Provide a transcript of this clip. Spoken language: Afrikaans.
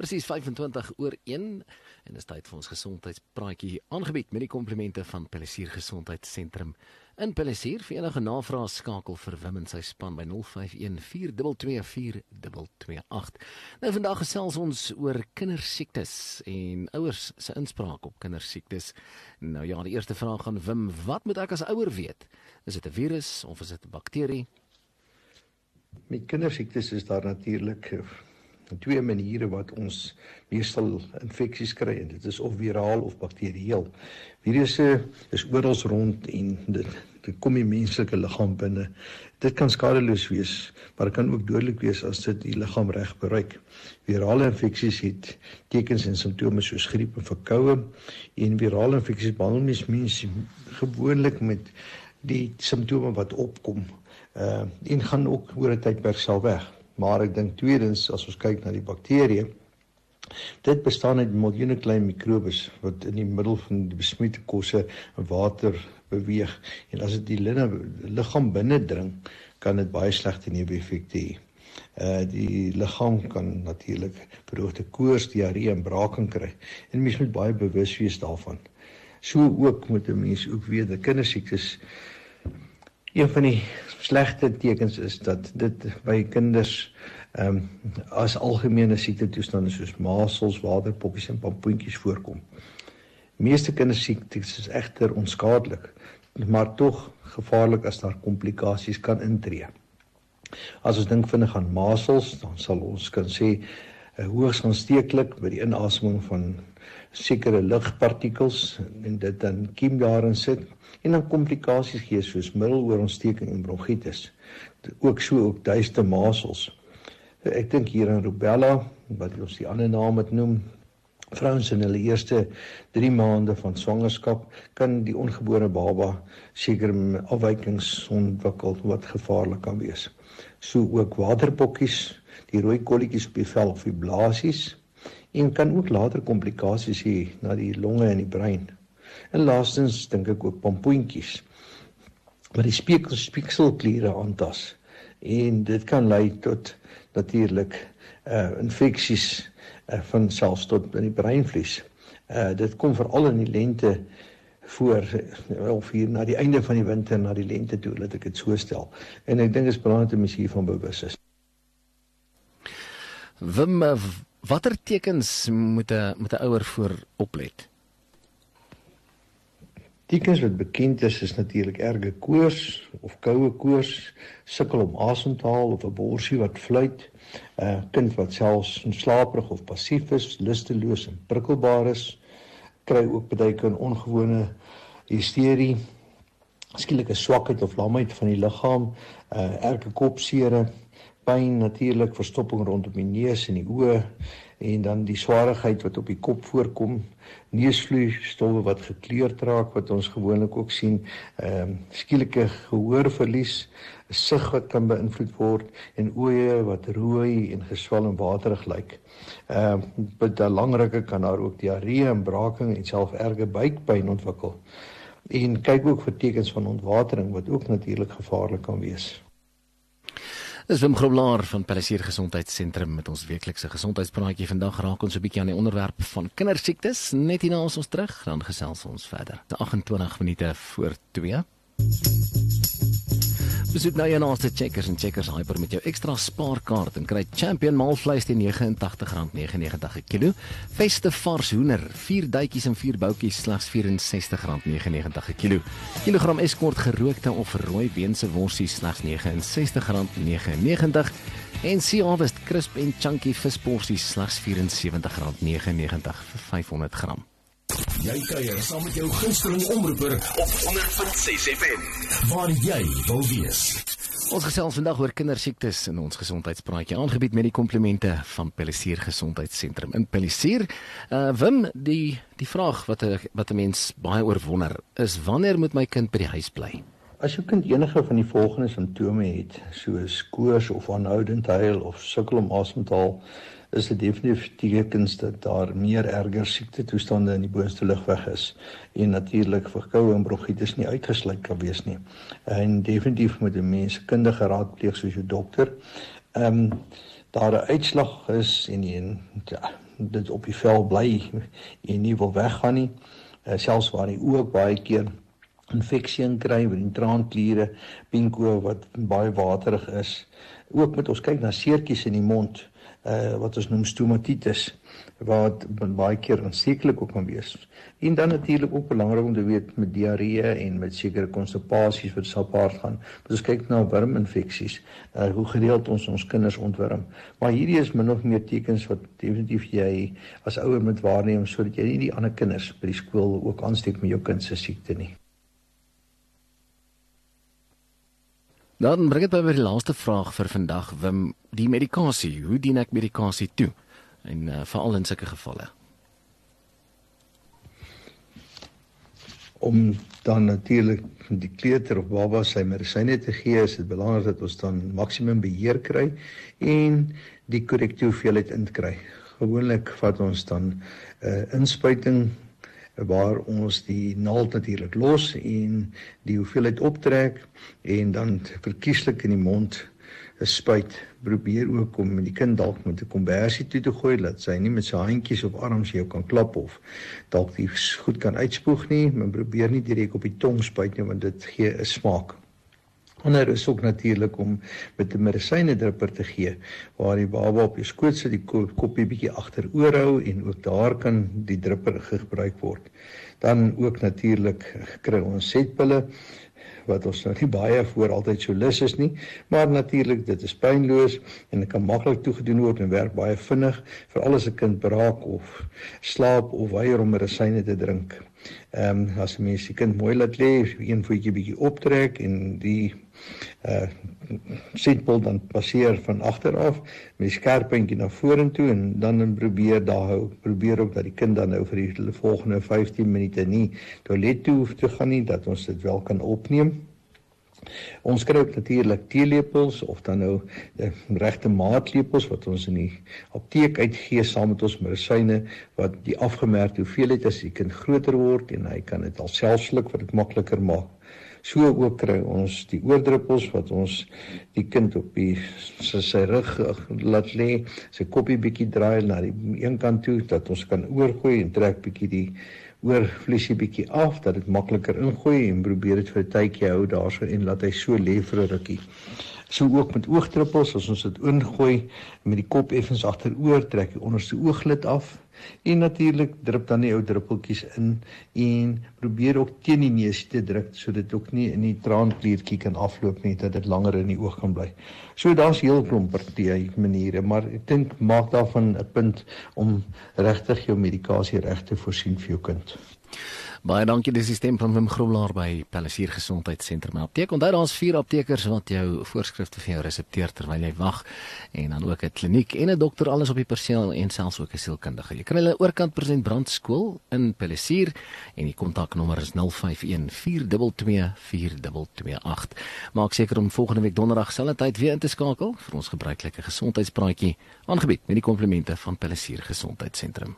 Presies 25 oor 1 en dis tyd vir ons gesondheidspraatjie aangebied met die komplimente van Pellisier Gesondheidssentrum in Pellisier vir enige navrae skakel vir Wim en sy span by 0514224228. Nou vandag gesels ons oor kindersiektes en ouers se inspraak op kindersiektes. Nou ja, die eerste vraag aan Wim, wat moet ek as ouer weet? Is dit 'n virus of is dit 'n bakterie? Met kindersiektes is daar natuurlik twee maniere wat ons meestal infeksies kry en dit is of viraal of bakterieël. Virusse is oral rond en dit dit kom in menslike liggaam binne. Dit kan skadeloos wees, maar dit kan ook dodelik wees as dit die liggaam reg bereik. Virale infeksies het tekens en simptome soos griep en verkoue en virale infeksies behandel mens mense gewoonlik met die simptome wat opkom. Uh en gaan ook oor 'n tydperk sal weg. Maar ek dink tweedens as ons kyk na die bakterieë Dit bestaan uit miljoene klein mikrobes wat in die middel van die besmette kosse en water beweeg en as dit die liggaam binne dring, kan dit baie slegte neeweffekte hê. Uh die liggaam kan natuurlik verhoogde koors, diarree en braaking kry. En mens moet baie bewus wees daarvan. So ook moet 'n mens ook weet dat kindersiektes een van die slegte tekens is dat dit by kinders ehm um, as algemene siekte toestande soos masels, waterpokkies en pampoentjies voorkom. Meeste kindersiektes is egter onskadelik, maar tog gevaarlik as daar komplikasies kan intree. As ons dink vinnig aan masels, dan sal ons kan sê eh, hoogs aansteeklik by die inaseming van sekere lugpartikels en dit dan kiem daarin sit en dan komplikasies gee soos middeloorontsteking en bronkietis. Ook so ook duiste masels. Ek dink hier aan rubella wat ons die ander naam het noem. Vrouens in hulle eerste 3 maande van swangerskap kan die ongebore baba seker afwykings ontwikkel wat gevaarlik kan wees. So ook waterpokkies, die rooi kolletjies op die vel of die blaasies en kan ook later komplikasies hê na die longe en die brein. En laastens dink ek ook pompoentjies wat die speeksel speekselkliere aantas en dit kan lei tot natuurlik uh infeksies uh, van selfs tot in die breinvlies. Uh dit kom veral in die lente voor of hier na die einde van die winter na die lente toe laat ek dit so stel. En ek dink dit is belangrik om hiervan bewus is. Wim, watter tekens moet 'n moet 'n ouer voor oplet? Tekens wat bekend is is natuurlik erge koors of koue koors, sukkel om asem te haal of 'n borsie wat fluit, 'n uh, kind wat selfs slaperig of passief is, lusteloos en prikkelbaar is, kry ook baie keer 'n ongewone hysterie, skielike swakheid of lamheid van die liggaam, uh, erge kopseere, pyn natuurlik, verstopping rondom die neus en die oë en dan die swaarigheid wat op die kop voorkom, neusvloei stowwe wat gekleurd raak wat ons gewoonlik ook sien, ehm um, skielike gehoorverlies, sig wat kan beïnvloed word en oë wat rooi en geswel en waterig lyk. Ehm um, by daai lang rukke kan daar ook diarree en braaking en self erge buikpyn ontwikkel. En kyk ook vir tekens van ontwatering wat ook natuurlik gevaarlik kan wees. Dis Wim Groblaar van Palisier Gesondheidssentrum met ons weeklikse gesondheidspraatjie. Vandag raak ons 'n bietjie aan die onderwerp van kindersiektes. Net hierna ons ons terug, dan gesels ons verder. 28 minute voor 2. Besoek nou jou naaste Checkers en Checkers Hyper met jou ekstra spaarkaart en kry Champion maalvleis teen R89.99 per kilo. Feste vars hoender, 4 duitjies en 4 boutjies slegs R64.99 per kilo. Kilogram Eskort gerookte of rooi beense worsie slegs R69.99 en Sea Harvest crisp en chunky visporsies slegs R74.99 vir 500 gram. Jy kuier saam met jou gunsteling omroeper op 100.6 FM. Waar jy wil wees. Ons gesels vandag oor kindersiektes in ons gesondheidspraatjie aangebied met die komplimente van Pellisier Gesondheidssentrum in Pellisier. Uh Wim, die die vraag wat 'n wat 'n mens baie oor wonder is wanneer moet my kind by die huis bly? As jou kind enige van die volgende simptome het, soos koors of aanhoudend huil of sukkel om asem te haal, is dit definitief tekens dat daar meer erger siekte toestande in die boonste lugweg is en natuurlik verkoue en bronchitis nie uitgesluit kan wees nie. En definitief moet 'n mens kundige raad pleeg soos jou dokter. Ehm um, daar 'n uitslag is en jy ja, dit op die vel bly en nie wil weggaan nie. Uh, selfs waar jy ook baie keer infeksie kry met die traankliere, pinko wat baie waterig is. Ook moet ons kyk na seertjies in die mond uh wat ons noem stomatitis wat baie keer aansteeklik ook kan wees. En dan natuurlik ook belangrik om te weet met diarree en met sekere konstipasies wat sapaard gaan. Moet ons kyk na worminfeksies, uh hoe gereeld ons ons kinders ontwurm. Maar hierdie is min of meer tekens wat definitief jy as ouer moet waarneem sodat jy nie die ander kinders by die skool ook aansteek met jou kind se siekte nie. Dan bring dit by die laaste vraag vir vandag, Wim, die medikasie. Hoe dien ek medikasie toe? En uh, veral in sulke gevalle. Om dan natuurlik die kleuter of baba sy medisyne te gee, is dit belangrik dat ons dan maksimum beheer kry en die korrekte hoeveelheid inkry. Gewoonlik vat ons dan 'n uh, inspuiting waar ons die naald natuurlik los en die hoeveelheid optrek en dan verkieslik in die mond 'n spuit probeer ook om die kind dalk met 'n konversie toe te gooi dat sy nie met sy handjies of arms jou kan klap of dalk die goed kan uitspoeg nie, maar probeer nie direk op die tong spuit nie want dit gee 'n smaak. Ander is ook natuurlik om met 'n medisyne drupper te gee waar die baba op jou skoot sit, die koppie bietjie agteroor hou en ook daar kan die drupper gebruik word. Dan ook natuurlik kry ons setpille wat ons nou nie baie voor altyd so lus is nie, maar natuurlik dit is pynloos en dit kan maklik toegedoen word en werk baie vinnig vir alles 'n kind braak of slaap of weier om medisyne te drink. Ehm um, as mens die kind mooi laat lê, een voetjie bietjie optrek en die uh sitbol dan passeer van agter af met die skerp puntjie na vorentoe en dan en probeer daar hou probeer ook dat die kind dan nou vir die volgende 15 minute nie toilet toe hoef te gaan nie dat ons dit wel kan opneem. Ons kry ook natuurlik teelepels of dan nou die regte maatlepels wat ons in die apteek uitgee saam met ons medisyne wat die afgemerkte hoeveelheid as die kind groter word en hy kan dit alself sluk wat dit makliker maak. So ook kry ons die oordruppels wat ons die kind op die sy, sy rug laat lê, sy koppie bietjie draai na die een kant toe dat ons kan oorgooi en trek bietjie die oorvliesie bietjie af dat dit makliker ingooi en probeer dit vir 'n tydjie hou daarso en laat hy so lê vir 'n rukkie. So ook met oogdruppels as ons dit ingooi met die kop effens agteroor trek die onderste ooglid af En natuurlik drup dan die ou druppeltjies in en probeer ook teen die neus te druk sodat dit ook nie in die traankliertjie kan afloop nie dat dit langer in die oog kan bly. So daar's heel klomp partye maniere, maar ek dink maak daarvan 'n punt om regtig jou medikasie reg te voorsien vir jou kind. Baie dankie dis die stem van Wim Groblaar by Pellisier Gesondheidssentrum. Apteek. Onthou daar's vier aptekers wat jou voorskrifte vir jou resepteer terwyl jy wag en dan ook 'n kliniek en 'n dokter alles op die perseel en selfs ook 'n sielkundige. Jy kry hulle oorkant present brandskool in Pellisier en die kontaknommer is 051 422 4228. Maak seker om volgende week donderdag selfde tyd weer in te skakel vir ons gebruikelike gesondheidspraatjie aangebied met die komplimente van Pellisier Gesondheidssentrum.